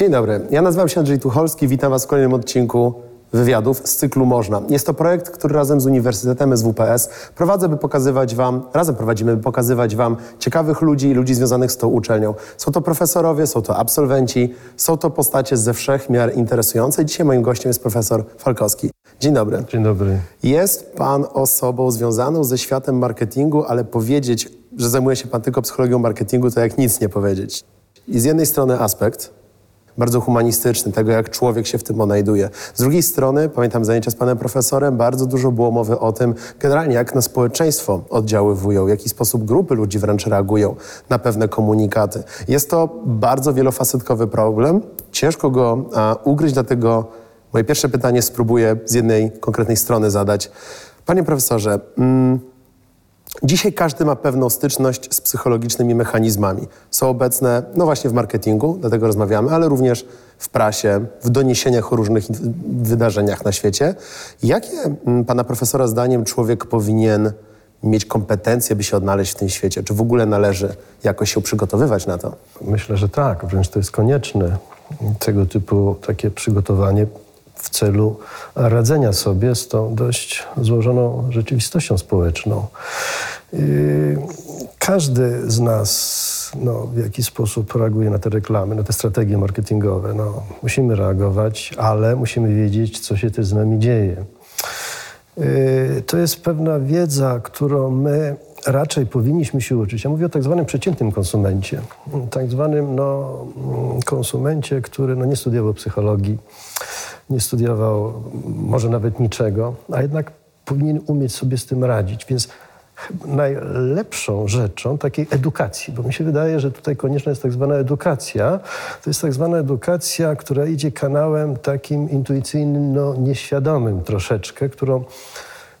Dzień dobry, ja nazywam się Andrzej Tucholski, witam Was w kolejnym odcinku wywiadów z cyklu Można. Jest to projekt, który razem z Uniwersytetem SWPS prowadzę, by pokazywać Wam, razem prowadzimy, by pokazywać Wam ciekawych ludzi i ludzi związanych z tą uczelnią. Są to profesorowie, są to absolwenci, są to postacie ze wszech miar interesujące. Dzisiaj moim gościem jest profesor Falkowski. Dzień dobry. Dzień dobry. Jest Pan osobą związaną ze światem marketingu, ale powiedzieć, że zajmuje się Pan tylko psychologią marketingu, to jak nic nie powiedzieć. I z jednej strony aspekt, bardzo humanistyczny, tego jak człowiek się w tym odnajduje. Z drugiej strony, pamiętam zajęcia z panem profesorem, bardzo dużo było mowy o tym, generalnie jak na społeczeństwo oddziaływują, w jaki sposób grupy ludzi wręcz reagują na pewne komunikaty. Jest to bardzo wielofacetkowy problem, ciężko go a, ugryźć, dlatego moje pierwsze pytanie spróbuję z jednej konkretnej strony zadać. Panie profesorze, mm, Dzisiaj każdy ma pewną styczność z psychologicznymi mechanizmami. Są obecne, no właśnie w marketingu, dlatego rozmawiamy, ale również w prasie, w doniesieniach o różnych wydarzeniach na świecie. Jakie mm, pana profesora zdaniem człowiek powinien mieć kompetencje, by się odnaleźć w tym świecie? Czy w ogóle należy jakoś się przygotowywać na to? Myślę, że tak, wręcz to jest konieczne. Tego typu takie przygotowanie w celu radzenia sobie z tą dość złożoną rzeczywistością społeczną. Yy, każdy z nas no, w jakiś sposób reaguje na te reklamy, na te strategie marketingowe. No, musimy reagować, ale musimy wiedzieć, co się też z nami dzieje. Yy, to jest pewna wiedza, którą my raczej powinniśmy się uczyć. Ja mówię o tak zwanym przeciętnym konsumencie. Tak zwanym no, konsumencie, który no, nie studiował psychologii, nie studiował może nawet niczego, a jednak powinien umieć sobie z tym radzić. Więc najlepszą rzeczą takiej edukacji, bo mi się wydaje, że tutaj konieczna jest tak zwana edukacja. To jest tak zwana edukacja, która idzie kanałem takim intuicyjnym, no nieświadomym troszeczkę, którą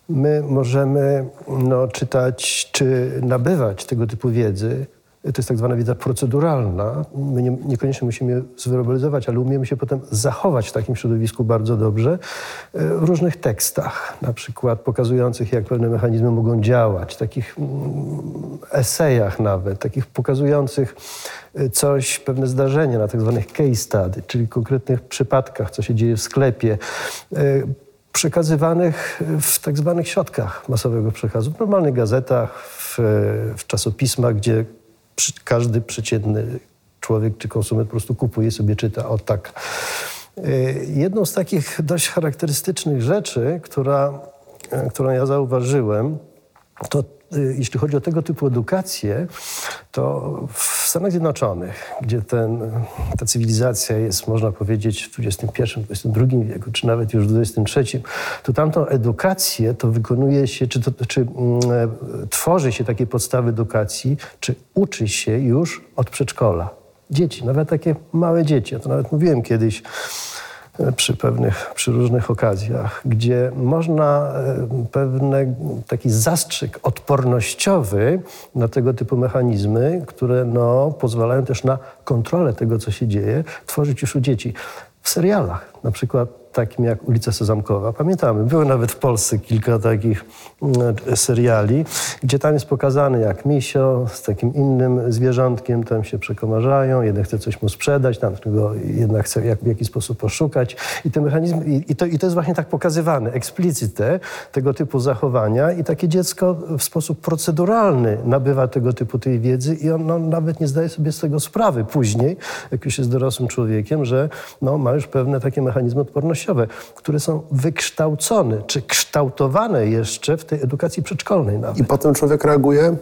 my możemy no, czytać czy nabywać tego typu wiedzy to jest tak zwana wiedza proceduralna. My nie, niekoniecznie musimy zwerbalizować, ale umiemy się potem zachować w takim środowisku bardzo dobrze e, w różnych tekstach, na przykład pokazujących, jak pewne mechanizmy mogą działać, takich mm, esejach nawet, takich pokazujących e, coś, pewne zdarzenie na tak zwanych case study, czyli konkretnych przypadkach, co się dzieje w sklepie e, przekazywanych w tak zwanych środkach masowego przekazu, w normalnych gazetach, w, w czasopismach, gdzie każdy przeciętny człowiek czy konsument po prostu kupuje sobie, czyta. O tak. Y, jedną z takich dość charakterystycznych rzeczy, która, y, którą ja zauważyłem, to jeśli chodzi o tego typu edukację, to w Stanach Zjednoczonych, gdzie ten, ta cywilizacja jest, można powiedzieć, w XXI, XXI wieku, czy nawet już w XXIII, to tamtą edukację to wykonuje się, czy, to, czy mm, tworzy się takie podstawy edukacji, czy uczy się już od przedszkola. Dzieci, nawet takie małe dzieci. Ja to nawet mówiłem kiedyś przy pewnych, przy różnych okazjach, gdzie można e, pewny taki zastrzyk odpornościowy na tego typu mechanizmy, które no, pozwalają też na kontrolę tego, co się dzieje, tworzyć już u dzieci. W serialach, na przykład takim jak Ulica Sezamkowa. Pamiętamy, było nawet w Polsce kilka takich mm, seriali, gdzie tam jest pokazane jak misio z takim innym zwierzątkiem tam się przekomarzają, jeden chce coś mu sprzedać, tam go jednak chce jak, w jakiś sposób poszukać i te mechanizmy, i, i, to, i to jest właśnie tak pokazywane, eksplicite tego typu zachowania i takie dziecko w sposób proceduralny nabywa tego typu tej wiedzy i ono nawet nie zdaje sobie z tego sprawy później, jak już jest dorosłym człowiekiem, że no, ma już pewne takie mechanizmy odporności które są wykształcone czy kształtowane jeszcze w tej edukacji przedszkolnej nawet. I potem człowiek reaguje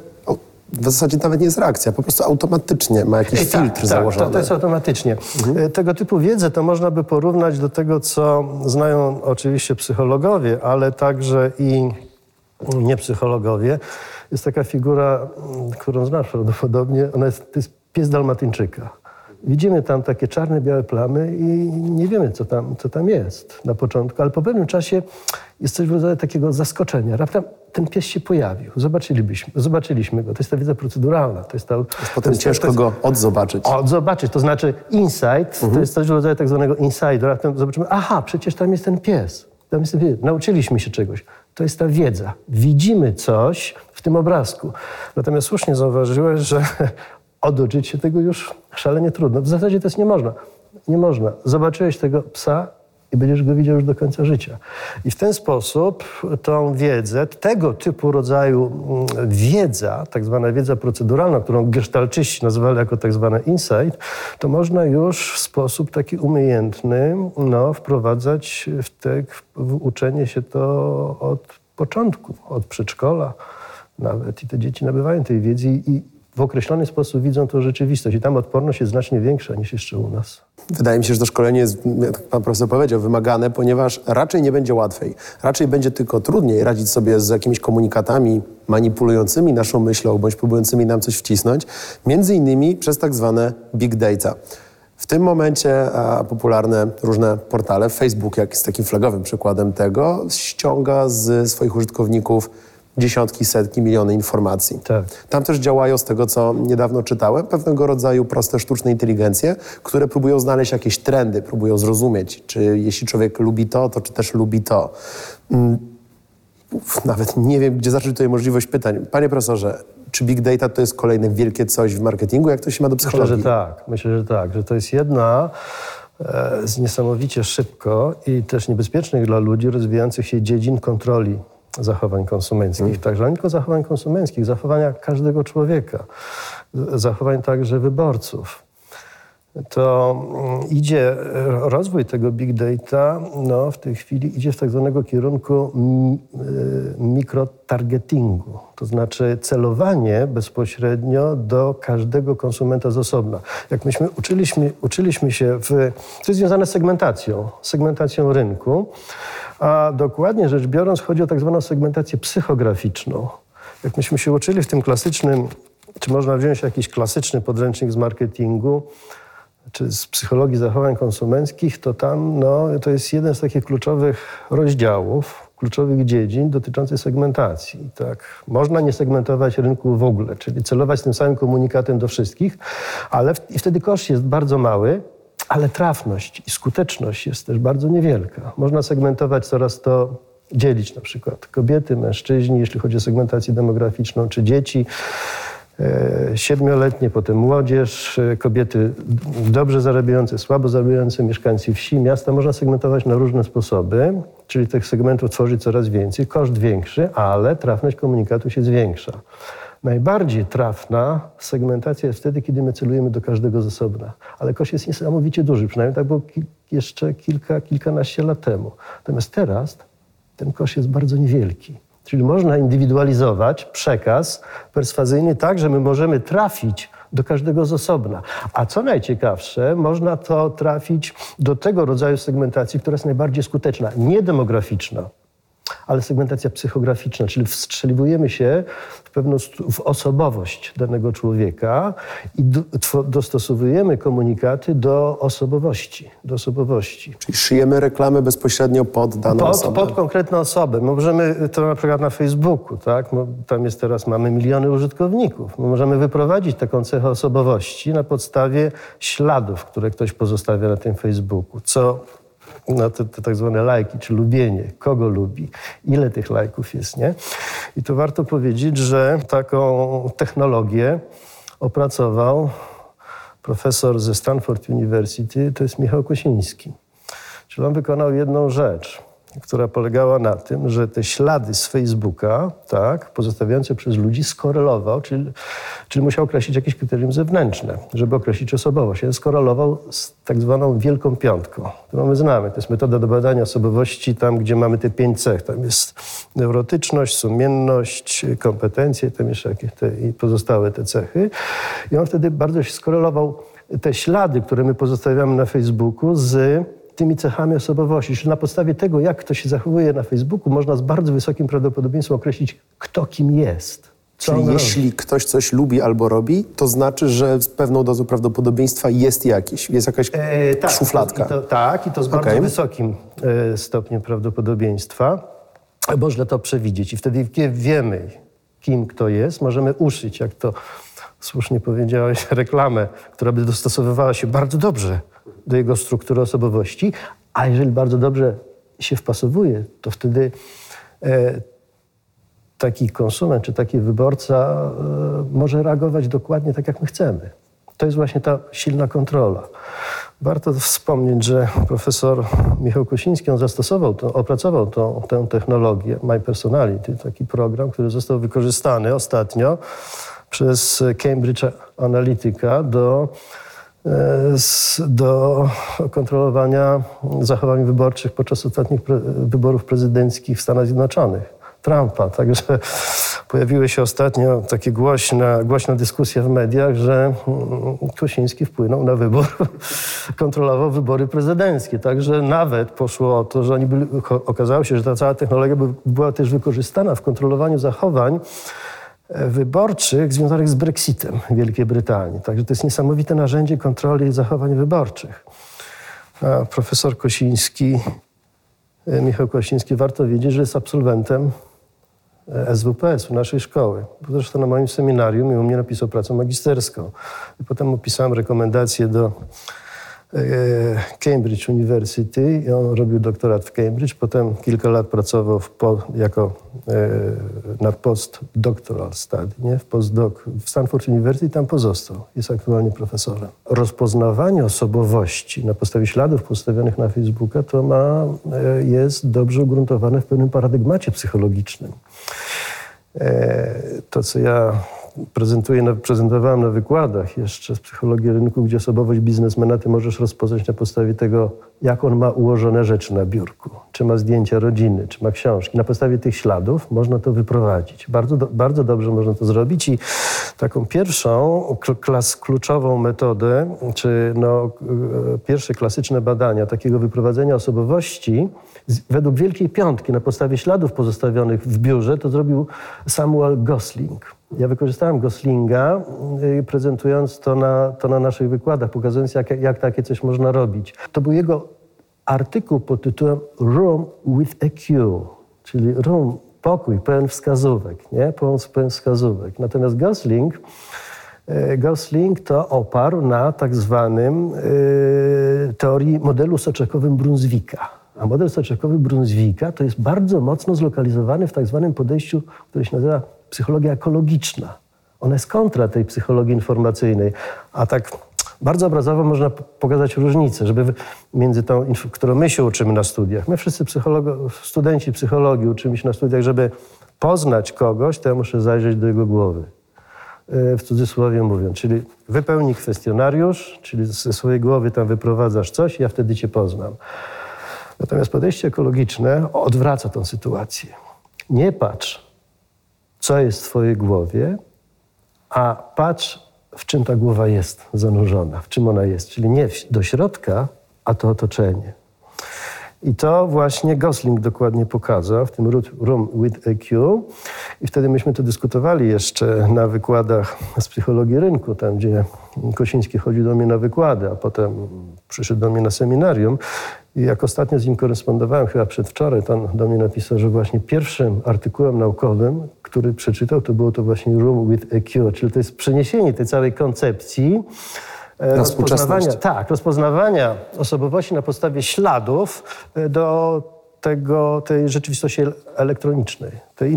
w zasadzie nawet nie jest reakcja, po prostu automatycznie ma jakiś tak, filtr tak, założony. Tak, to jest automatycznie. Mhm. E, tego typu wiedzę to można by porównać do tego, co znają oczywiście psychologowie, ale także i niepsychologowie. Jest taka figura, którą znasz prawdopodobnie, ona jest, to jest pies dalmatyńczyka. Widzimy tam takie czarne, białe plamy i nie wiemy, co tam, co tam jest na początku, ale po pewnym czasie jest coś w rodzaju takiego zaskoczenia. Raptem ten pies się pojawił. Zobaczylibyśmy, zobaczyliśmy go. To jest ta wiedza proceduralna. To jest ta, potem jest, ciężko jest, go odzobaczyć. Odzobaczyć, to znaczy insight, mhm. to jest coś w rodzaju tak zwanego insider. Raptem zobaczymy, aha, przecież tam jest ten pies. Tam jest ten pies. Nauczyliśmy się czegoś. To jest ta wiedza. Widzimy coś w tym obrazku. Natomiast słusznie zauważyłeś, że oduczyć się tego już szalenie trudno. W zasadzie to jest nie można. Nie można. Zobaczyłeś tego psa i będziesz go widział już do końca życia. I w ten sposób tą wiedzę, tego typu rodzaju mm, wiedza, tak zwana wiedza proceduralna, którą gestalczyści nazywali jako tak zwane insight, to można już w sposób taki umiejętny no, wprowadzać w, te, w uczenie się to od początku, od przedszkola nawet. I te dzieci nabywają tej wiedzy i w określony sposób widzą tą rzeczywistość. I tam odporność jest znacznie większa niż jeszcze u nas. Wydaje mi się, że to szkolenie jest, jak pan profesor powiedział, wymagane, ponieważ raczej nie będzie łatwiej. Raczej będzie tylko trudniej radzić sobie z jakimiś komunikatami manipulującymi naszą myślą, bądź próbującymi nam coś wcisnąć, między innymi przez tak zwane big data. W tym momencie a, popularne różne portale, Facebook jak jest takim flagowym przykładem tego, ściąga z swoich użytkowników dziesiątki, setki, miliony informacji. Tak. Tam też działają, z tego co niedawno czytałem, pewnego rodzaju proste sztuczne inteligencje, które próbują znaleźć jakieś trendy, próbują zrozumieć, czy jeśli człowiek lubi to, to czy też lubi to. Mm, uf, Nawet nie wiem, gdzie zacząć tutaj możliwość pytań. Panie profesorze, czy big data to jest kolejne wielkie coś w marketingu? Jak to się ma do Myślę, psychologii? że tak. Myślę, że tak. Że to jest jedna e, z niesamowicie szybko i też niebezpiecznych dla ludzi rozwijających się dziedzin kontroli zachowań konsumenckich. Także ale nie tylko zachowań konsumenckich, zachowania każdego człowieka, zachowań także wyborców. To mm, idzie, e, rozwój tego big data no, w tej chwili idzie w tak zwanego kierunku mm, y, mikrotargetingu, to znaczy celowanie bezpośrednio do każdego konsumenta z osobna. Jak myśmy uczyliśmy, uczyliśmy się w, to jest związane z segmentacją, segmentacją rynku, a dokładnie rzecz biorąc chodzi o tak zwaną segmentację psychograficzną. Jak myśmy się uczyli w tym klasycznym, czy można wziąć jakiś klasyczny podręcznik z marketingu, czy z psychologii zachowań konsumenckich, to tam no, to jest jeden z takich kluczowych rozdziałów, kluczowych dziedzin dotyczących segmentacji. Tak. Można nie segmentować rynku w ogóle, czyli celować tym samym komunikatem do wszystkich, ale w, wtedy koszt jest bardzo mały, ale trafność i skuteczność jest też bardzo niewielka. Można segmentować coraz to dzielić na przykład kobiety, mężczyźni, jeśli chodzi o segmentację demograficzną, czy dzieci e, siedmioletnie, potem młodzież, e, kobiety dobrze zarabiające, słabo zarabiające, mieszkańcy wsi, miasta. Można segmentować na różne sposoby, czyli tych segmentów tworzyć coraz więcej, koszt większy, ale trafność komunikatu się zwiększa. Najbardziej trafna segmentacja jest wtedy, kiedy my celujemy do każdego z osobna. Ale koszt jest niesamowicie duży, przynajmniej tak było ki- jeszcze kilka, kilkanaście lat temu. Natomiast teraz ten koszt jest bardzo niewielki. Czyli można indywidualizować przekaz perswazyjny tak, że my możemy trafić do każdego z osobna. A co najciekawsze, można to trafić do tego rodzaju segmentacji, która jest najbardziej skuteczna, nie demograficzna, ale segmentacja psychograficzna, czyli wstrzeliwujemy się w pewną w osobowość danego człowieka i dostosowujemy komunikaty do osobowości, do osobowości. Czyli szyjemy reklamy bezpośrednio pod daną Pod, osobę. pod konkretną osobę. Możemy to na przykład na Facebooku, tak? Tam jest teraz, mamy miliony użytkowników. My możemy wyprowadzić taką cechę osobowości na podstawie śladów, które ktoś pozostawia na tym Facebooku. Co no, te, te tak zwane lajki, czy lubienie, kogo lubi, ile tych lajków jest, nie? I tu warto powiedzieć, że taką technologię opracował profesor ze Stanford University, to jest Michał Kosiński. Czyli on wykonał jedną rzecz, która polegała na tym, że te ślady z Facebooka, tak, pozostawiające przez ludzi, skorelował, czyli, czyli musiał określić jakieś kryterium zewnętrzne, żeby określić osobowość. Skorelował z tak zwaną wielką piątką, którą my znamy. To jest metoda do badania osobowości tam, gdzie mamy te pięć cech. Tam jest neurotyczność, sumienność, kompetencje, tam jeszcze jakieś te, i pozostałe te cechy. I on wtedy bardzo się skorelował te ślady, które my pozostawiamy na Facebooku z tymi cechami osobowości. Czyli na podstawie tego, jak ktoś się zachowuje na Facebooku, można z bardzo wysokim prawdopodobieństwem określić, kto kim jest. Co Czyli jeśli ktoś coś lubi albo robi, to znaczy, że z pewną dozą prawdopodobieństwa jest jakiś, jest jakaś E, tak, szufladka. I to, tak, i to z bardzo wysokim e, stopniem prawdopodobieństwa. Można to przewidzieć. I wtedy, kiedy wiemy, kim kto jest, możemy uszyć, jak to słusznie powiedziałeś, reklamę, która by dostosowywała się bardzo dobrze do jego struktury osobowości, a jeżeli bardzo dobrze się wpasowuje, to wtedy e, taki konsument czy taki wyborca e, może reagować dokładnie tak, jak my chcemy. To jest właśnie ta silna kontrola. Warto wspomnieć, że profesor Michał Kosiński on zastosował, to, opracował tę technologię My Personality, taki program, który został wykorzystany ostatnio przez Cambridge Analytica do, e, do kontrolowania zachowań wyborczych podczas ostatnich pre, wyborów prezydenckich w Stanach Zjednoczonych. Trumpa. Także pojawiły się ostatnio takie głośne, głośna dyskusja w mediach, że mm, Kosiński wpłynął na wybór, kontrolował wybory prezydenckie. Także nawet poszło o to, że oni byli, okazało się, że ta cała technologia była też wykorzystana w kontrolowaniu zachowań wyborczych związanych z Brexitem w Wielkiej Brytanii. Także to jest niesamowite narzędzie kontroli zachowań wyborczych. A profesor Kosiński, e, Michał Kosiński, warto wiedzieć, że jest absolwentem SWPS-u, naszej szkoły. Zresztą na moim seminarium i u mnie napisał pracę magisterską. I potem opisałem rekomendacje do e, Cambridge University i on robił doktorat w Cambridge. Potem kilka lat pracował po, jako e, na postdoctoral study, nie? w postdoc w Stanford University, tam pozostał. Jest aktualnie profesorem. Rozpoznawanie osobowości na podstawie śladów postawionych na Facebooka to ma, e, jest dobrze ugruntowane w pewnym paradygmacie psychologicznym. E, to, co ja prezentuję, prezentowałem na wykładach jeszcze z psychologii rynku, gdzie osobowość biznesmena ty możesz rozpoznać na podstawie tego, jak on ma ułożone rzeczy na biurku, czy ma zdjęcia rodziny, czy ma książki. Na podstawie tych śladów można to wyprowadzić. Bardzo, do, bardzo dobrze można to zrobić i taką pierwszą klas, kluczową metodę, czy no, e, pierwsze klasyczne badania takiego wyprowadzenia osobowości według Wielkiej Piątki na podstawie śladów pozostawionych w biurze, to zrobił Samuel Gosling. Ja wykorzystałem Goslinga, y, prezentując to na, to na naszych wykładach, pokazując, jak, jak takie coś można robić. To był jego artykuł pod tytułem Room with a Q, czyli room, pokój pełen wskazówek, nie? Pełen wskazówek. Natomiast Gosling, y, Gosling to oparł na tak zwanym y, teorii modelu soczekowym Brunswicka. A model soczewkowy Brunswicka to jest bardzo mocno zlokalizowany w tak zwanym podejściu, które się nazywa psychologia ekologiczna. Ona jest kontra tej psychologii informacyjnej. A tak bardzo obrazowo można pokazać różnicę, żeby między tą, którą my się uczymy na studiach. My wszyscy studenci psychologii uczymy się na studiach, żeby poznać kogoś, to ja muszę zajrzeć do jego głowy. E, w cudzysłowie mówiąc, czyli wypełnij kwestionariusz, czyli ze swojej głowy tam wyprowadzasz coś, ja wtedy cię poznam. Natomiast podejście ekologiczne odwraca tę sytuację. Nie patrz, co jest w Twojej głowie, a patrz, w czym ta głowa jest zanurzona, w czym ona jest. Czyli nie do środka, a to otoczenie. I to właśnie Gosling dokładnie pokazał w tym Room with EQ. I wtedy myśmy to dyskutowali jeszcze na wykładach z psychologii rynku, tam gdzie Kosiński chodził do mnie na wykłady, a potem przyszedł do mnie na seminarium. I jak ostatnio z nim korespondowałem, chyba przedwczoraj, to on do mnie napisał, że właśnie pierwszym artykułem naukowym, który przeczytał, to było to właśnie Room with EQ, czyli to jest przeniesienie tej całej koncepcji e, rozpoznawania, tak, rozpoznawania osobowości na podstawie śladów e, do tego, tej rzeczywistości elektronicznej, tej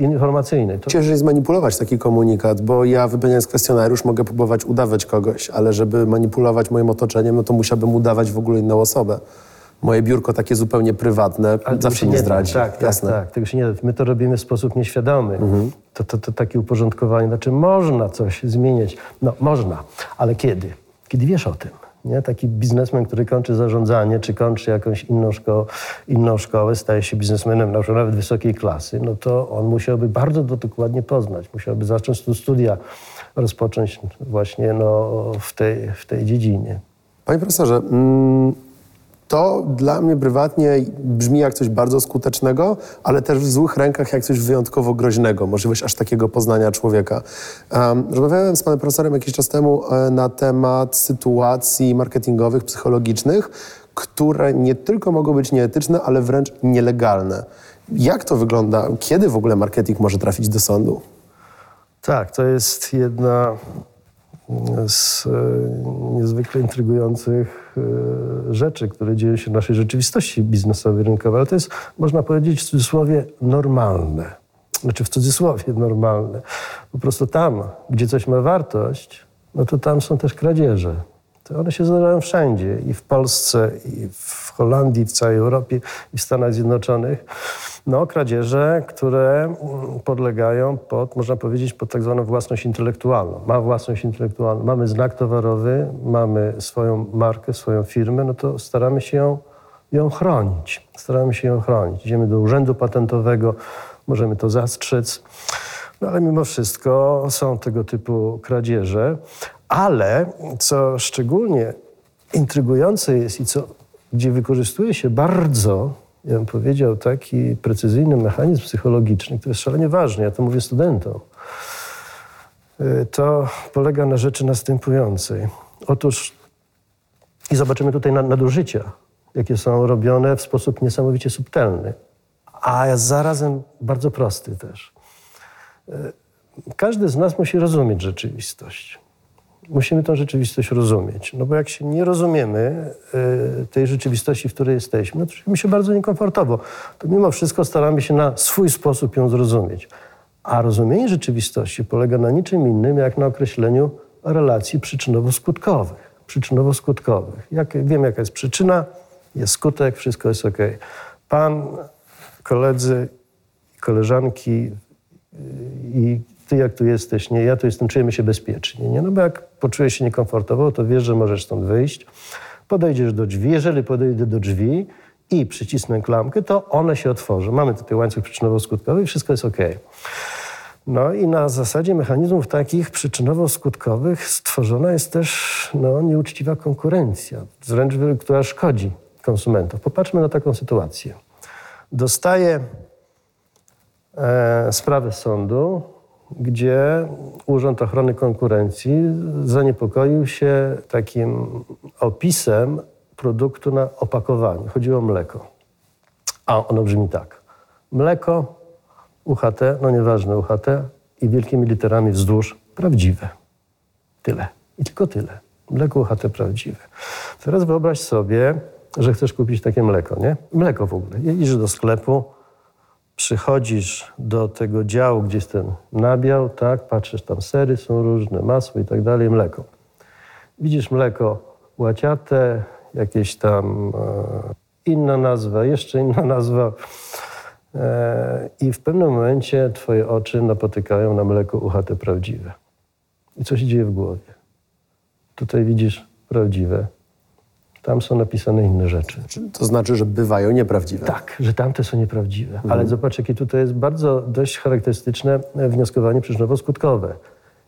informacyjnej. To... Ciężej zmanipulować taki komunikat, bo ja wypełniając kwestionariusz mogę próbować udawać kogoś, ale żeby manipulować moim otoczeniem, no to musiałbym udawać w ogóle inną osobę moje biurko takie zupełnie prywatne Ale zawsze nie zdradzi. Tak, tak, Jasne. tak, tego się nie da. My to robimy w sposób nieświadomy. Mhm. To, to, to takie uporządkowanie, znaczy można coś zmieniać. No, można, ale kiedy? Kiedy wiesz o tym. Nie? Taki biznesmen, który kończy zarządzanie, czy kończy jakąś inną, szko inną szkołę, staje się biznesmenem na przykład nawet wysokiej klasy, no to on musiałby bardzo dokładnie poznać, musiałby zacząć tu studia rozpocząć właśnie no, w, tej, w tej dziedzinie. Panie profesorze, mm, to dla mnie prywatnie brzmi jak coś bardzo skutecznego, ale też w złych rękach jak coś wyjątkowo groźnego, możliwość aż takiego poznania człowieka. Um, rozmawiałem z panem profesorem jakiś czas temu e, na temat sytuacji marketingowych, psychologicznych, które nie tylko mogą być nieetyczne, ale wręcz nielegalne. Jak to wygląda? Kiedy w ogóle marketing może trafić do sądu? Tak, to jest jedna z e, niezwykle intrygujących rzeczy, które dzieją się w naszej rzeczywistości biznesowej, rynkowej, ale to jest, można powiedzieć, w cudzysłowie normalne. Znaczy w cudzysłowie normalne. Po prostu tam, gdzie coś ma wartość, no to tam są też kradzieże. To one się zdarzają wszędzie, i w Polsce, i w Holandii, w całej Europie, i w Stanach Zjednoczonych. No, kradzieże, które mm, podlegają pod, można powiedzieć, pod tak zwaną własność intelektualną. Ma własność intelektualną, mamy znak towarowy, mamy swoją markę, swoją firmę, no to staramy się ją, ją chronić. Staramy się ją chronić. Idziemy do urzędu patentowego, możemy to zastrzec. No ale mimo wszystko są tego typu kradzieże. Ale co szczególnie intrygujące jest i co, gdzie wykorzystuje się bardzo, ja bym powiedział, taki precyzyjny mechanizm psychologiczny, który jest szalenie ważny, ja to mówię studentom, y, to polega na rzeczy następującej. Otóż, i zobaczymy tutaj nadużycia, jakie są robione w sposób niesamowicie subtelny, a zarazem bardzo prosty też. Y, każdy z nas musi rozumieć rzeczywistość musimy tę rzeczywistość rozumieć. No bo jak się nie rozumiemy y, tej rzeczywistości, w której jesteśmy, no to czujemy się bardzo niekomfortowo. To mimo wszystko staramy się na swój sposób ją zrozumieć. A rozumienie rzeczywistości polega na niczym innym, jak na określeniu relacji przyczynowo-skutkowych. Przyczynowo-skutkowych. Jak, wiem, jaka jest przyczyna, jest skutek, wszystko jest ok. Pan, koledzy, koleżanki y, i ty jak tu jesteś, nie, ja tu jestem, czujemy się bezpiecznie, nie? No bo jak poczujesz się niekomfortowo, to wiesz, że możesz stąd wyjść, podejdziesz do drzwi, jeżeli podejdę do drzwi i przycisnę klamkę, to one się otworzą. Mamy tutaj łańcuch przyczynowo-skutkowy i wszystko jest ok. No i na zasadzie mechanizmów takich przyczynowo-skutkowych stworzona jest też no, nieuczciwa konkurencja, wręcz która szkodzi konsumentom. Popatrzmy na taką sytuację. Dostaję e, sprawę sądu, gdzie Urząd Ochrony Konkurencji zaniepokoił się takim opisem produktu na opakowaniu. Chodziło o mleko. A ono brzmi tak. Mleko, UHT, no nieważne UHT i wielkimi literami wzdłuż prawdziwe. Tyle. I tylko tyle. Mleko UHT prawdziwe. Teraz wyobraź sobie, że chcesz kupić takie mleko, nie? Mleko w ogóle. Idziesz do sklepu, przychodzisz do tego działu, gdzie jest ten nabiał, tak, patrzysz, tam sery są różne, masło i tak dalej, mleko. Widzisz mleko łaciate, jakieś tam e, inna nazwa, jeszcze inna nazwa. E, I w pewnym momencie twoje oczy napotykają na mleko uchate prawdziwe. I co się dzieje w głowie? Tutaj widzisz prawdziwe, tam są napisane inne rzeczy. To znaczy, że bywają nieprawdziwe. Tak, że tamte są nieprawdziwe. Mhm. Ale zobacz, jakie tutaj jest bardzo dość charakterystyczne wnioskowanie przyczynowo-skutkowe.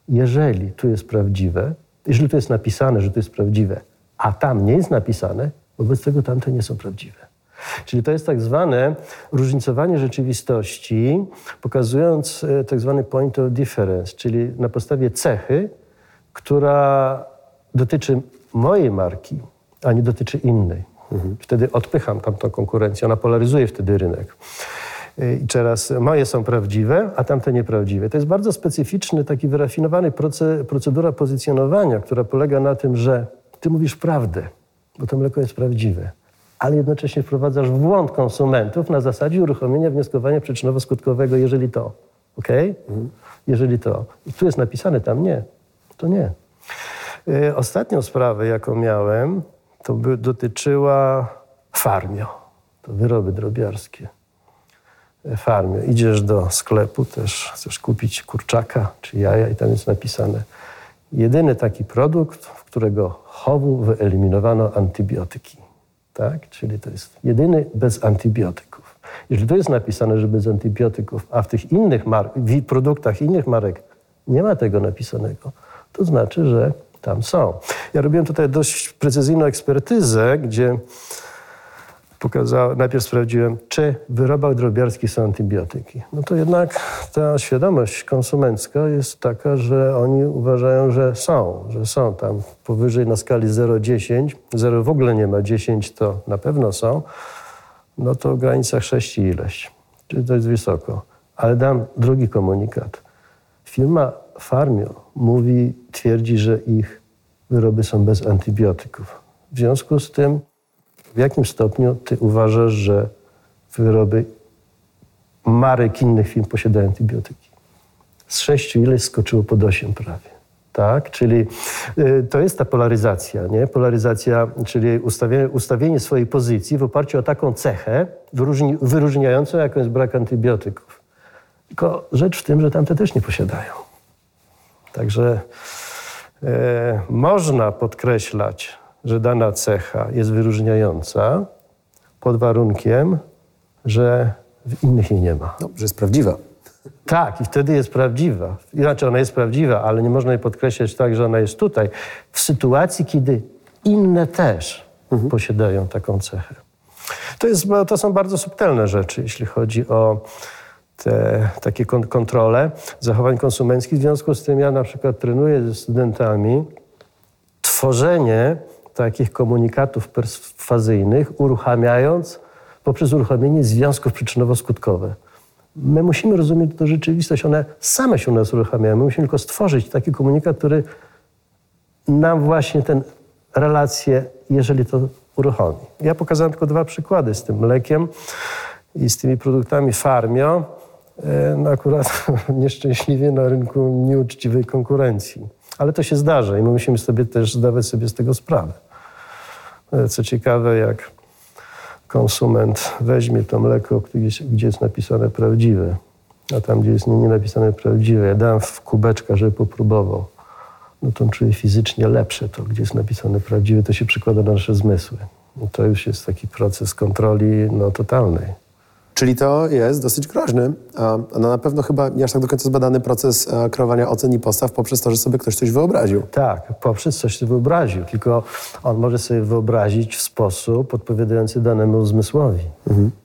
Jeżeli tu jest prawdziwe, jeżeli tu jest napisane, że tu jest prawdziwe, a tam nie jest napisane, wobec tego tamte nie są prawdziwe. Czyli to jest tak zwane różnicowanie rzeczywistości, pokazując e, tak zwany point of difference, czyli na podstawie cechy, która dotyczy mojej marki, a nie dotyczy innej. Mhm. Wtedy odpycham tamtą konkurencję, ona polaryzuje wtedy rynek. I teraz moje są prawdziwe, a tamte nieprawdziwe. To jest bardzo specyficzny, taki wyrafinowany procedura pozycjonowania, która polega na tym, że ty mówisz prawdę, bo to mleko jest prawdziwe, ale jednocześnie wprowadzasz w błąd konsumentów na zasadzie uruchomienia wnioskowania przyczynowo-skutkowego, jeżeli to. ok? Mhm. Jeżeli to. I tu jest napisane, tam nie. To nie. Y, ostatnią sprawę, jaką miałem, to by dotyczyła farmio. To wyroby drobiarskie. Farmio. Idziesz do sklepu też, chcesz kupić kurczaka czy jaja i tam jest napisane jedyny taki produkt, w którego chowu wyeliminowano antybiotyki. Tak? Czyli to jest jedyny bez antybiotyków. Jeżeli to jest napisane, że bez antybiotyków, a w tych innych mark, w produktach innych marek nie ma tego napisanego, to znaczy, że tam są. Ja robiłem tutaj dość precyzyjną ekspertyzę, gdzie pokazałem, najpierw sprawdziłem, czy w wyrobach drobiarskich są antybiotyki. No to jednak ta świadomość konsumencka jest taka, że oni uważają, że są, że są tam powyżej na skali 0,10, 0 w ogóle nie ma, 10 to na pewno są, no to w granicach 6 ileś, czyli to jest wysoko. Ale dam drugi komunikat. Firma Farmio mówi, twierdzi, że ich wyroby są bez antybiotyków. W związku z tym, w jakim stopniu ty uważasz, że wyroby marek innych firm posiadają antybiotyki? Z sześciu ileś skoczyło pod osiem prawie. Tak? Czyli y, to jest ta polaryzacja, nie? Polaryzacja, czyli ustawienie, ustawienie swojej pozycji w oparciu o taką cechę wyróżni, wyróżniającą, jaką jest brak antybiotyków. Tylko rzecz w tym, że tamte też nie posiadają. Także e, można podkreślać, że dana cecha jest wyróżniająca pod warunkiem, że w innych jej nie ma. No, że jest prawdziwa. Tak, i wtedy jest prawdziwa. Inaczej ona jest prawdziwa, ale nie można jej podkreślać tak, że ona jest tutaj, w sytuacji, kiedy inne też posiadają taką cechę. To, jest, to są bardzo subtelne rzeczy, jeśli chodzi o te takie kon- kontrole zachowań konsumenckich. W związku z tym ja na przykład trenuję ze studentami tworzenie takich komunikatów perswazyjnych, uruchamiając poprzez uruchomienie związków przyczynowo-skutkowe. My musimy rozumieć tę rzeczywistość, one same się u nas uruchamiają. My musimy tylko stworzyć taki komunikat, który nam właśnie tę relację, jeżeli to uruchomi. Ja pokazałem tylko dwa przykłady z tym mlekiem i z tymi produktami Farmio. E, No akurat nieszczęśliwie na rynku nieuczciwej konkurencji. Ale to się zdarza i my musimy sobie też zdawać sobie z tego sprawę. E, Co ciekawe, jak konsument weźmie to mleko, gdzie, jest napisane prawdziwe, a tam, gdzie jest nie napisane prawdziwe, ja dam w kubeczka, żeby popróbował, no to on czuje fizycznie lepsze to, gdzie jest napisane prawdziwe, to się przekłada na nasze zmysły. No to już jest taki proces kontroli no, totalnej. Czyli to jest dosyć groźny, a a na pewno chyba nie aż tak do końca zbadany proces e, kreowania ocen i postaw poprzez to, że sobie ktoś coś wyobraził. Tak, poprzez coś sobie wyobraził, tylko on może sobie wyobrazić w sposób odpowiadający danemu zmysłowi.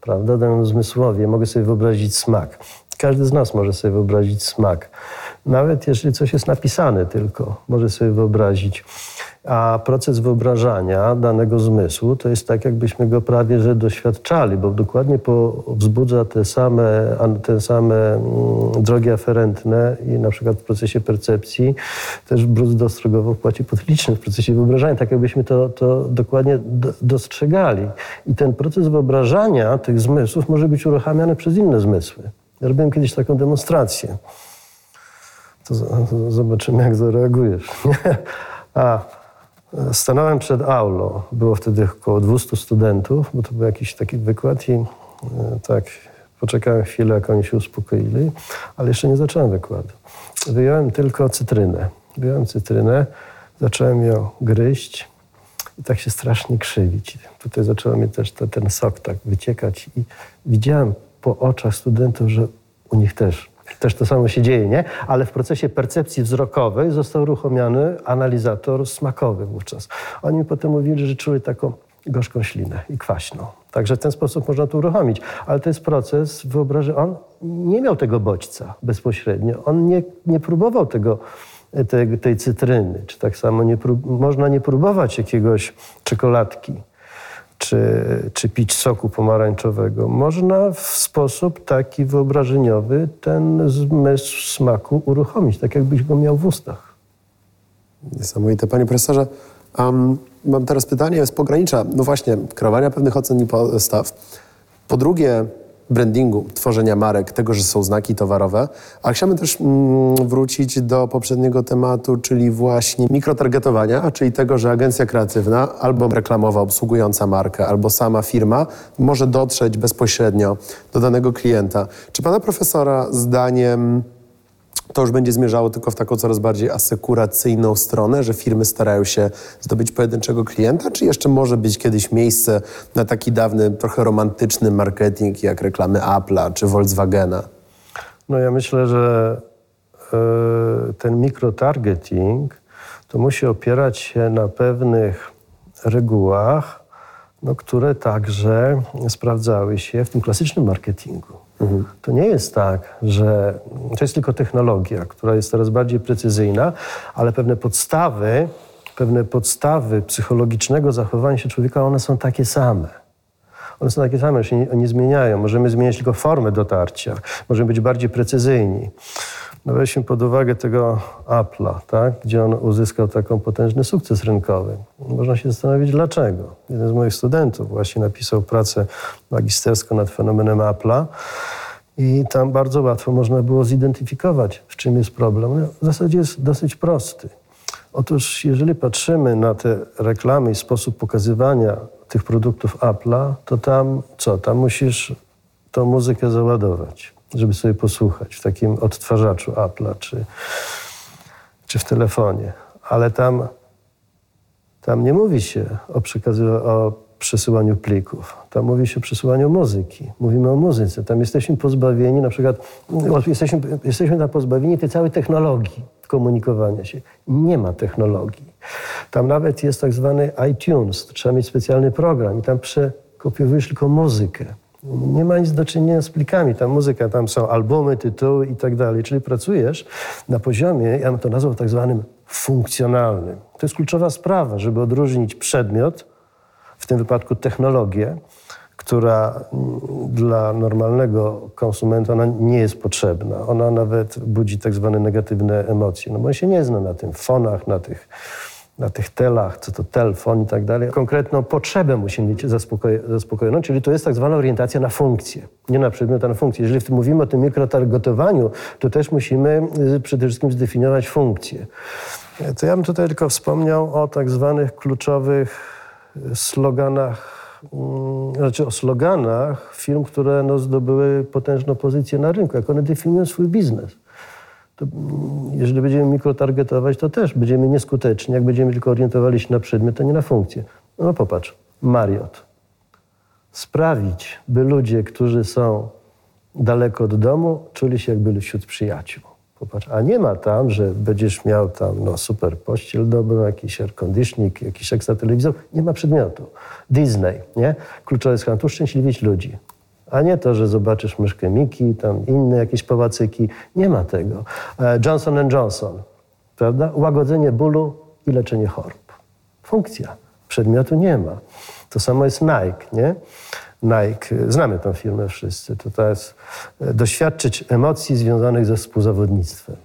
Prawda? Danemu zmysłowi. Ja mogę sobie wyobrazić smak. Każdy z nas może sobie wyobrazić smak. Nawet jeżeli coś jest napisane tylko, może sobie wyobrazić. A proces wyobrażania danego zmysłu to jest tak, jakbyśmy go prawie że doświadczali, bo dokładnie po, wzbudza te same, te same mm, drogi aferentne i na przykład w procesie percepcji też brud dostrogowo w płacie podlicznym, w procesie wyobrażania, tak jakbyśmy to, to dokładnie do, dostrzegali. I ten proces wyobrażania tych zmysłów może być uruchamiany przez inne zmysły. Ja robiłem kiedyś taką demonstrację. To zobaczymy, jak zareagujesz. A stanąłem przed aulą. Było wtedy około 200 studentów, bo to był jakiś taki wykład i e, tak poczekałem chwilę, jak oni się uspokoili, ale jeszcze nie zacząłem wykładu. Wyjąłem tylko cytrynę. Wyjąłem cytrynę, zacząłem ją gryźć i tak się strasznie krzywić. Tutaj zaczął mi też te, ten sok tak wyciekać i widziałem po oczach studentów, że u nich też, też to samo się dzieje, nie? Ale w procesie percepcji wzrokowej został uruchomiony analizator smakowy wówczas. Oni mi potem mówili, że czuli taką gorzką ślinę i kwaśną. Także w ten sposób można to uruchomić. Ale to jest proces wyobrażenia. On nie miał tego bodźca bezpośrednio. On nie, nie próbował tego tej, tej cytryny, czy tak samo nie prób, można nie próbować jakiegoś czekoladki, czy, czy pić soku pomarańczowego. Można w sposób taki wyobrażeniowy ten zmysł smaku uruchomić, tak jakbyś go miał w ustach. Niesamowite. Panie profesorze, um, mam teraz pytanie z pogranicza, no właśnie, kreowania pewnych ocen i postaw. Po drugie, brandingu, tworzenia marek, tego, że są znaki towarowe. A chciałbym też mm, wrócić do poprzedniego tematu, czyli właśnie mikrotargetowania, czyli tego, że agencja kreatywna albo reklamowa obsługująca markę, albo sama firma może dotrzeć bezpośrednio do danego klienta. Czy pana profesora zdaniem to już będzie zmierzało tylko w taką coraz bardziej asekuracyjną stronę, że firmy starają się zdobyć pojedynczego klienta, czy jeszcze może być kiedyś miejsce na taki dawny, trochę romantyczny marketing, jak reklamy Apple'a czy Volkswagena? No ja myślę, że e, ten mikrotargeting to musi opierać się na pewnych regułach, no, które także sprawdzały się w tym klasycznym marketingu. To nie jest tak, że to jest tylko technologia, która jest coraz bardziej precyzyjna, ale pewne podstawy, pewne podstawy psychologicznego zachowania się człowieka, one są takie same. One są takie same, się nie, nie zmieniają. Możemy zmieniać tylko formę dotarcia, możemy być bardziej precyzyjni. No weźmy pod uwagę tego Apple'a, tak? gdzie on uzyskał taką potężny sukces rynkowy. Można się zastanowić dlaczego. Jeden z moich studentów właśnie napisał pracę magisterską nad fenomenem Apple'a i tam bardzo łatwo można było zidentyfikować, w czym jest problem. No, w zasadzie jest dosyć prosty. Otóż, jeżeli patrzymy na te reklamy i sposób pokazywania tych produktów Apple'a, to tam co? Tam musisz tą muzykę załadować, żeby sobie posłuchać w takim odtwarzaczu Apple'a czy, czy w telefonie. Ale tam, tam nie mówi się o, o przesyłaniu plików. Tam mówi się o przesyłaniu muzyki. Mówimy o muzyce. Tam jesteśmy pozbawieni, na przykład, o, jesteśmy, jesteśmy tam pozbawieni tej całej technologii komunikowania się. Nie ma technologii. Tam nawet jest tak zwany iTunes. Trzeba mieć specjalny program i tam przekopiowujesz tylko muzykę. Nie ma nic do czynienia z plikami. Tam muzyka, tam są albumy, tytuły i tak dalej. Czyli pracujesz na poziomie, ja bym to nazwał tak zwanym funkcjonalnym. To jest kluczowa sprawa, żeby odróżnić przedmiot, w tym wypadku technologię, która dla normalnego konsumenta nie jest potrzebna. Ona nawet budzi tak zwane negatywne emocje, no bo on się nie zna na tym fonach, na tych, na tych telach, co to telefon i tak dalej. Konkretną potrzebę musi mieć zaspokojoną, czyli to jest tak zwana orientacja na funkcję, nie na przedmiot, a na funkcję. Jeżeli mówimy o tym mikrotargetowaniu, to też musimy y, przede wszystkim zdefiniować funkcję. To ja bym tutaj tylko wspomniał o tak zwanych kluczowych sloganach, mm, znaczy o sloganach firm, które no, zdobyły potężną pozycję na rynku, jak one definiują swój biznes. To, jeżeli będziemy mikrotargetować, to też będziemy nieskuteczni, jak będziemy tylko orientowali się na przedmiot, a nie na funkcję. No popatrz, Marriott. Sprawić, by ludzie, którzy są daleko od domu, czuli się jak byli wśród przyjaciół. Popatrz, a nie ma tam, że będziesz miał tam no, super pościel dobrą, jakiś air conditioning, jakiś ekstra telewizor. Nie ma przedmiotu. Disney, nie? Kluczowe jest tu szczęśliwić ludzi. A nie to, że zobaczysz myszkę Miki, tam inne jakieś pałacyki. Nie ma tego. E, Johnson Johnson, prawda? Łagodzenie bólu i leczenie chorób. Funkcja. Przedmiotu nie ma. To samo jest Nike, nie? Nike, znamy tę firmę wszyscy, to, jest e, doświadczyć emocji związanych ze współzawodnictwem.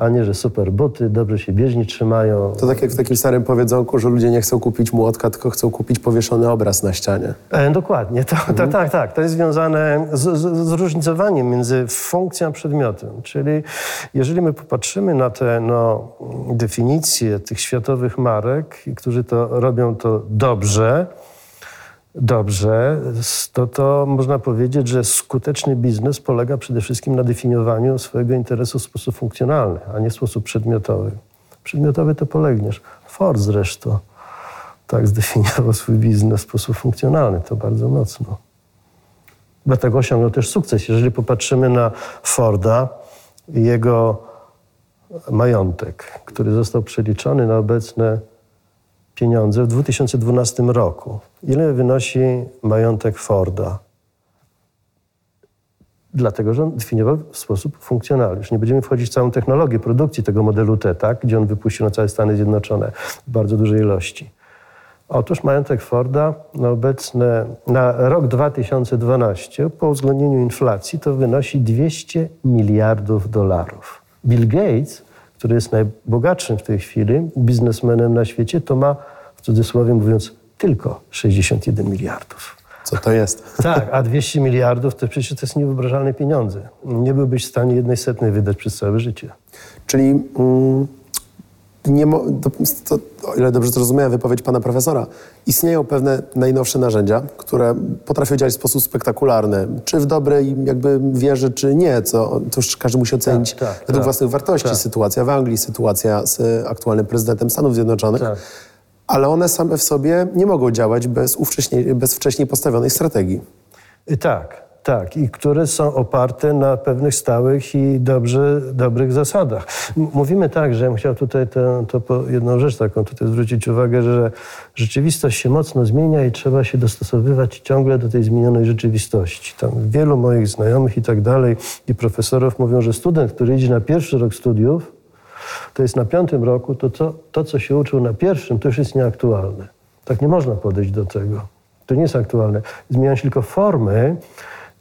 A nie, że super buty, dobrze się bieżni trzymają. To tak jak w takim starym powiedzonku, że ludzie nie chcą kupić młotka, tylko chcą kupić powieszony obraz na ścianie. E, dokładnie, to, to, tak, tak. To jest związane z, z zróżnicowaniem między funkcją a przedmiotem. Czyli jeżeli my popatrzymy na te no, definicje tych światowych marek, którzy to robią to dobrze, dobrze, to, to można powiedzieć, że skuteczny biznes polega przede wszystkim na definiowaniu swojego interesu w sposób funkcjonalny, a nie w sposób przedmiotowy. Przedmiotowy to polegniesz. Ford zresztą tak zdefiniował swój biznes w sposób funkcjonalny, to bardzo mocno. Dlatego osiągnął też sukces. Jeżeli popatrzymy na Forda i jego majątek, który został przeliczony na obecne pieniądze w 2012 roku. Ile wynosi majątek Forda? Dlatego, że on definiował w sposób funkcjonalny. Nie będziemy wchodzić w całą technologię produkcji tego modelu T, tak? gdzie on wypuścił na całe Stany Zjednoczone w bardzo dużej ilości. Otóż majątek Forda na obecne, na rok 2012 po uwzględnieniu inflacji to wynosi 200 miliardów dolarów. Bill Gates który jest najbogatszym w tej chwili biznesmenem na świecie, to ma, w cudzysłowie mówiąc, tylko 61 miliardów. Co to jest? Tak, a 200 miliardów to przecież to jest niewyobrażalne pieniądze. Nie byłbyś w stanie jednej setnej wydać przez całe życie. Czyli mm, nie to, to, o ile dobrze zrozumiałem wypowiedź pana profesora, istnieją pewne najnowsze narzędzia, które potrafią działać w sposób spektakularny, czy w dobrej jakby wierze, czy nie, co to już każdy musi ocenić Tak, tak, według tak, własnych wartości. tak. Sytuacja w Anglii, sytuacja z aktualnym prezydentem Stanów Zjednoczonych. Tak. Ale one same w sobie nie mogą działać bez, bez wcześniej postawionej strategii. I tak, tak. I które są oparte na pewnych stałych i dobrze, dobrych zasadach. Mówimy tak, że ja bym chciał tutaj tę- to jedną rzecz taką tutaj zwrócić uwagę, że rzeczywistość się mocno zmienia i trzeba się dostosowywać ciągle do tej zmienionej rzeczywistości. Tam wielu moich znajomych i tak dalej i profesorów mówią, że student, który idzie na pierwszy rok studiów, to jest na piątym roku, to co, to, co się uczył na pierwszym, to już jest nieaktualne. Tak nie można podejść do tego. To nie jest aktualne. Zmieniają się tylko formy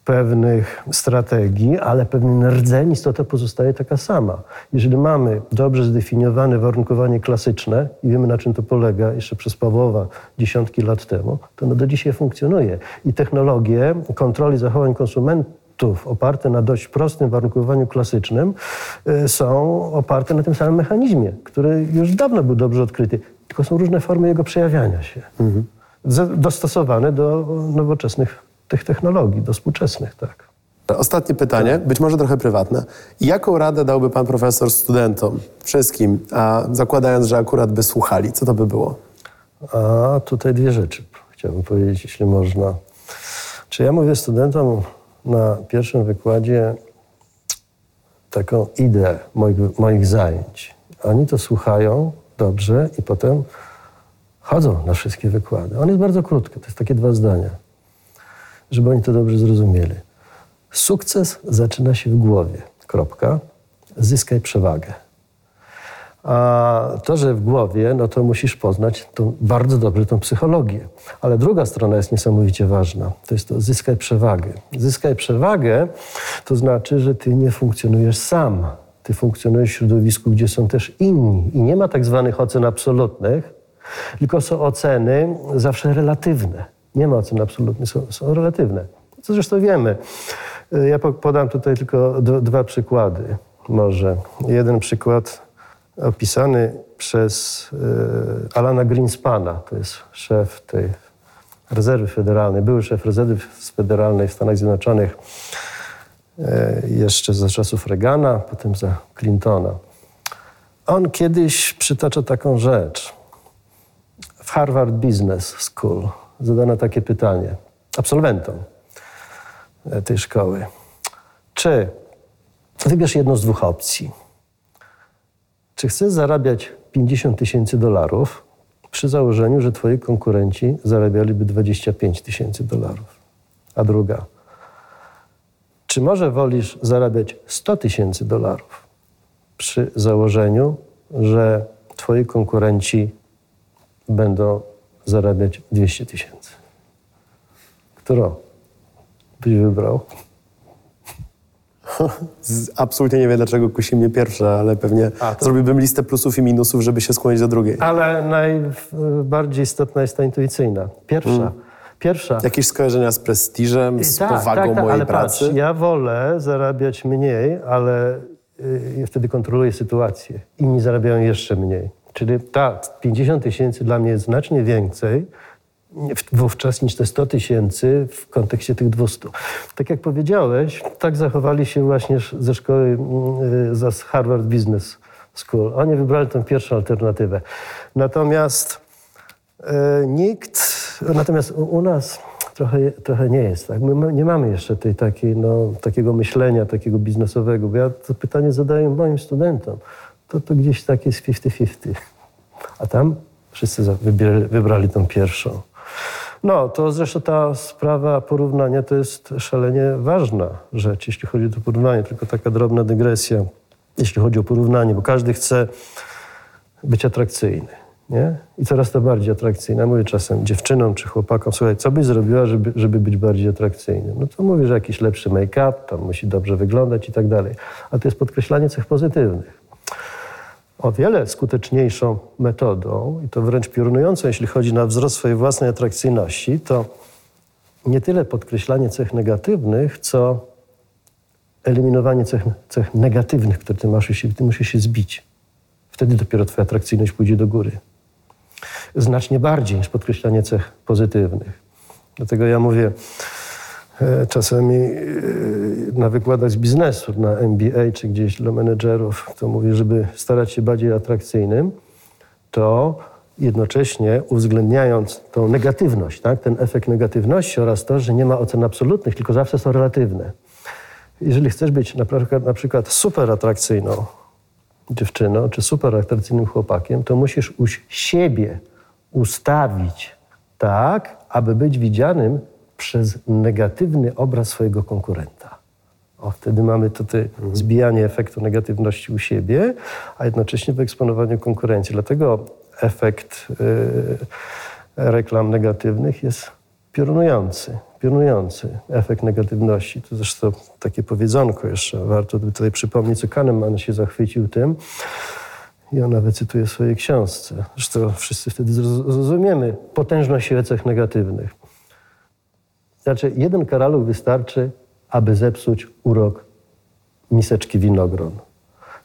pewnych strategii, ale pewien rdzeń, istota pozostaje taka sama. Jeżeli mamy dobrze zdefiniowane warunkowanie klasyczne i wiemy, na czym to polega, jeszcze przez Pawłowa dziesiątki lat temu, to ono do dzisiaj funkcjonuje. I technologie kontroli zachowań konsumentów oparte na dość prostym warunkowaniu klasycznym y, są oparte na tym samym mechanizmie, który już dawno był dobrze odkryty, tylko są różne formy jego przejawiania się, Ze- dostosowane do nowoczesnych tych technologii, do współczesnych, tak. Ostatnie pytanie, być może trochę prywatne. Jaką radę dałby pan profesor studentom, wszystkim, a zakładając, że akurat by słuchali, co to by było? A tutaj dwie rzeczy chciałbym powiedzieć, jeśli można. Czy ja mówię studentom na pierwszym wykładzie taką ideę moich, moich zajęć. Oni to słuchają dobrze i potem chodzą na wszystkie wykłady. On jest bardzo krótki, to jest takie dwa zdania, żeby oni to dobrze zrozumieli. Sukces zaczyna się w głowie. Kropka. Zyskaj przewagę. A to, że w głowie, no to musisz poznać tą, bardzo dobrze tą psychologię. Ale druga strona jest niesamowicie ważna. To jest to zyskaj przewagę. Zyskaj przewagę to znaczy, że ty nie funkcjonujesz sam. Ty funkcjonujesz w środowisku, gdzie są też inni. I nie ma tak zwanych ocen absolutnych, tylko są oceny zawsze relatywne. Nie ma ocen absolutnych, są, są relatywne. Co zresztą wiemy. Ja po- podam tutaj tylko dwa przykłady. Może jeden przykład opisany przez e, Alana Greenspana, to jest szef tej rezerwy federalnej, były szef rezerwy federalnej w Stanach Zjednoczonych e, jeszcze za czasów Reagana, potem za Clintona. On kiedyś przytacza taką rzecz. W Harvard Business School zadano takie pytanie absolwentom e, tej szkoły. Czy wybierz jedną z dwóch opcji? Czy chcesz zarabiać 50 tysięcy dolarów przy założeniu, że twoi konkurenci zarabialiby 25 tysięcy dolarów? A druga, czy może wolisz zarabiać 100 tysięcy dolarów przy założeniu, że twoi konkurenci będą zarabiać 200 tysięcy? Którą byś wybrał? Absolutnie nie wiem, dlaczego kusi mnie pierwsza, ale pewnie A, to- zrobiłbym listę plusów i minusów, żeby się skłonić do drugiej. Ale najbardziej istotna jest ta intuicyjna. Pierwsza. Pierwsza. Jakieś skojarzenia z prestiżem, z Tak, powagą tak, tak, mojej ale pracy? Patrz, ja wolę zarabiać mniej, ale y, wtedy kontroluję sytuację. Inni zarabiają jeszcze mniej. Czyli tak, 50 tysięcy dla mnie jest znacznie więcej wówczas niż te 100 tysięcy w kontekście tych 200. Tak jak powiedziałeś, tak zachowali się właśnie ze szkoły mm, y, za Harvard Business School. Oni wybrali tę pierwszą alternatywę. Natomiast E, Nikt, natomiast u, nas trochę, trochę nie jest tak. My nie mamy jeszcze tej takiej, no, takiego myślenia, takiego biznesowego, bo ja to pytanie zadaję moim studentom. To, to gdzieś tak jest 50-50. A tam wszyscy wybrali, wybrali tą pierwszą. No, to zresztą ta sprawa porównania to jest szalenie ważna rzecz, jeśli chodzi o porównanie. Tylko taka drobna dygresja, jeśli chodzi o porównanie, bo każdy chce być atrakcyjny. Nie? I coraz to bardziej atrakcyjny. Ja Mówię czasem dziewczynom czy chłopakom, słuchaj, co byś zrobiła, żeby, żeby być bardziej atrakcyjnym? No to mówię, że jakiś lepszy make-up, tam musi dobrze wyglądać i tak dalej. A to jest podkreślanie cech pozytywnych. O wiele skuteczniejszą metodą, i to wręcz piorunującą, jeśli chodzi na wzrost swojej własnej atrakcyjności, to nie tyle podkreślanie cech negatywnych, co eliminowanie cech, cech negatywnych, które ty masz, się, ty musisz się zbić. Wtedy dopiero twoja atrakcyjność pójdzie do góry. Znacznie bardziej niż podkreślanie cech pozytywnych. Dlatego ja mówię czasami e, na wykładach z biznesu, na MBA czy gdzieś dla menedżerów, to mówię, żeby starać się bardziej atrakcyjnym, to jednocześnie uwzględniając tą negatywność, tak, ten efekt negatywności oraz to, że nie ma ocen absolutnych, tylko zawsze są relatywne. Jeżeli chcesz być na przykład, na przykład super atrakcyjną dziewczyną czy super atrakcyjnym chłopakiem, to musisz u siebie ustawić tak, aby być widzianym przez negatywny obraz swojego konkurenta. O, wtedy mamy tutaj zbijanie efektu negatywności u siebie, a jednocześnie wyeksponowaniu konkurencji. Dlatego efekt y, reklam negatywnych jest piorunujący, piorunujący efekt negatywności. To zresztą takie powiedzonko jeszcze, warto by tutaj przypomnieć, co Kahneman się zachwycił tym i on nawet cytuje w swojej książce. Zresztą wszyscy wtedy zroz- zrozumiemy potężność siły cech negatywnych. Znaczy, jeden karaluch wystarczy aby zepsuć urok miseczki winogron.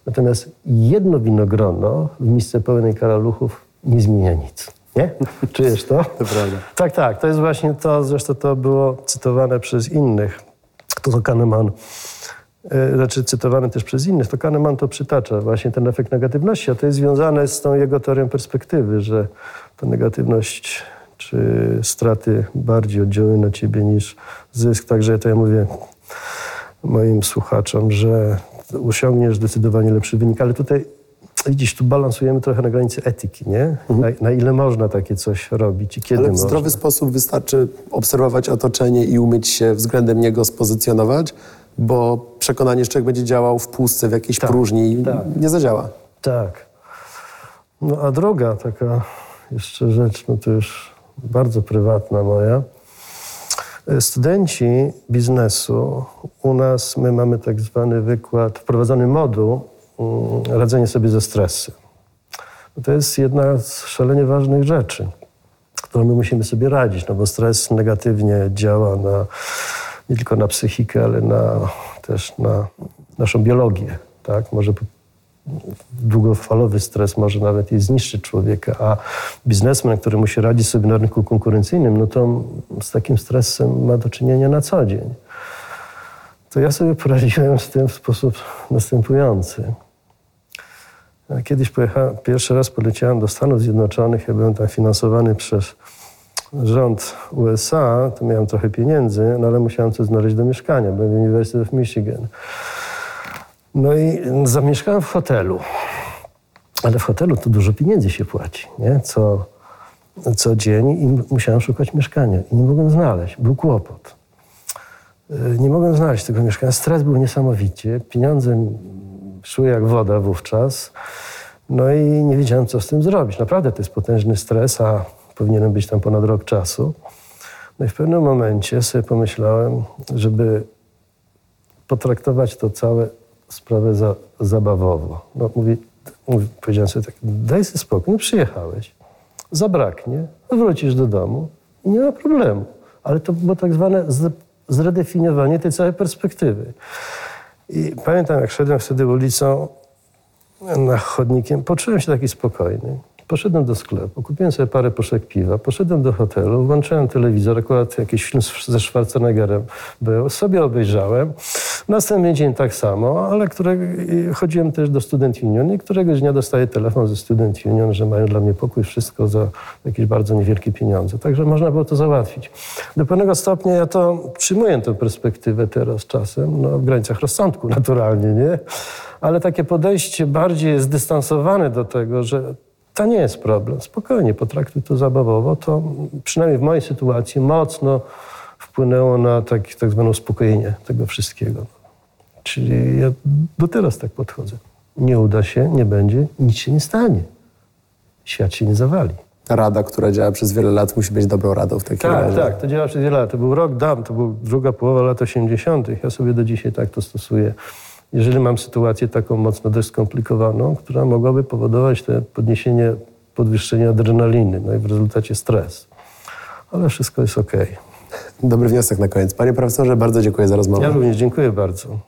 Natomiast jedno winogrono w misce pełnej karaluchów nie zmienia nic. Nie? Czujesz to? To prawda. Tak, tak. To jest właśnie to, zresztą to było cytowane przez innych. To, to Kahneman, e, znaczy cytowane też przez innych, to Kahneman to przytacza, właśnie ten efekt negatywności, a to jest związane z tą jego teorią perspektywy, że ta negatywność czy straty bardziej oddziałują na ciebie niż zysk. Także to ja mówię moim słuchaczom, że osiągniesz zdecydowanie lepszy wynik, ale tutaj widzisz, tu balansujemy trochę na granicy etyki, nie? Na, na ile można takie coś robić i kiedy Ale w można. zdrowy sposób wystarczy obserwować otoczenie i umieć się względem niego spozycjonować, bo przekonanie, że człowiek będzie działał w pustce, w jakiejś Tak, próżni, tak. nie zadziała. Tak. No a druga taka jeszcze rzecz, no to już bardzo prywatna moja. E, Studenci biznesu, u nas my mamy tak zwany wykład, wprowadzony moduł mm, radzenie sobie ze stresem. To jest jedna z szalenie ważnych rzeczy, którą my musimy sobie radzić, no bo stres negatywnie działa na, nie tylko na psychikę, ale na, też na naszą biologię. Tak? Może długofalowy stres może nawet i zniszczyć człowieka, a biznesmen, który musi radzić sobie na rynku konkurencyjnym, no to z takim stresem ma do czynienia na co dzień. To ja sobie poradziłem z tym w sposób następujący. Kiedyś pojechałem, pierwszy raz poleciałem do Stanów Zjednoczonych, ja byłem tam finansowany przez rząd USA, to miałem trochę pieniędzy, no ale musiałem coś znaleźć do mieszkania, byłem w University of Michigan. No i zamieszkałem w hotelu. Ale w hotelu to dużo pieniędzy się płaci, nie? Co, co dzień i musiałem szukać mieszkania. I nie mogłem znaleźć, był kłopot. Yy, Nie mogłem znaleźć tego mieszkania. Stres był niesamowicie. Pieniądze szły jak woda wówczas. No i nie wiedziałem, co z tym zrobić. Naprawdę to jest potężny stres, a powinienem być tam ponad rok czasu. No i w pewnym momencie sobie pomyślałem, żeby potraktować to całe sprawę za, zabawowo. No, mówi, mówi, powiedziałem sobie tak, daj sobie spokój, no przyjechałeś, zabraknie, wrócisz do domu i nie ma problemu. Ale to było tak zwane zredefiniowanie tej całej perspektywy. I pamiętam, jak szedłem wtedy ulicą na chodnikiem, poczułem się taki spokojny. Poszedłem do sklepu, kupiłem sobie parę puszek piwa, poszedłem do hotelu, włączyłem telewizor, akurat jakiś film ze Schwarzeneggerem był, sobie obejrzałem. Następny dzień tak samo, ale chodziłem też do Student Union i któregoś dnia dostaję telefon ze Student Union, że mają dla mnie pokój, wszystko za jakieś bardzo niewielkie pieniądze. Także można było to załatwić. Do pewnego stopnia ja to przyjmuję tę perspektywę teraz czasem, no w granicach rozsądku naturalnie, nie? Ale takie podejście bardziej zdystansowane do tego, że to nie jest problem. Spokojnie, potraktuj to zabawowo. To przynajmniej w mojej sytuacji mocno wpłynęło na tak, tak zwane uspokojenie tego wszystkiego. Czyli ja do teraz tak podchodzę. Nie uda się, nie będzie, nic się nie stanie. Świat się nie zawali. Rada, która działa przez wiele lat, musi być dobrą radą w takim Tak, razie. tak, to działa przez wiele lat. To był rok dam, to był druga połowa lat 80. Ja sobie do dzisiaj tak to stosuję. Jeżeli mam sytuację taką mocno dość skomplikowaną, która mogłaby powodować te podniesienie, podwyższenie adrenaliny, no i w rezultacie stres. Ale wszystko jest okej. Dobry wniosek na koniec. Panie profesorze, bardzo dziękuję za rozmowę. Ja również dziękuję bardzo.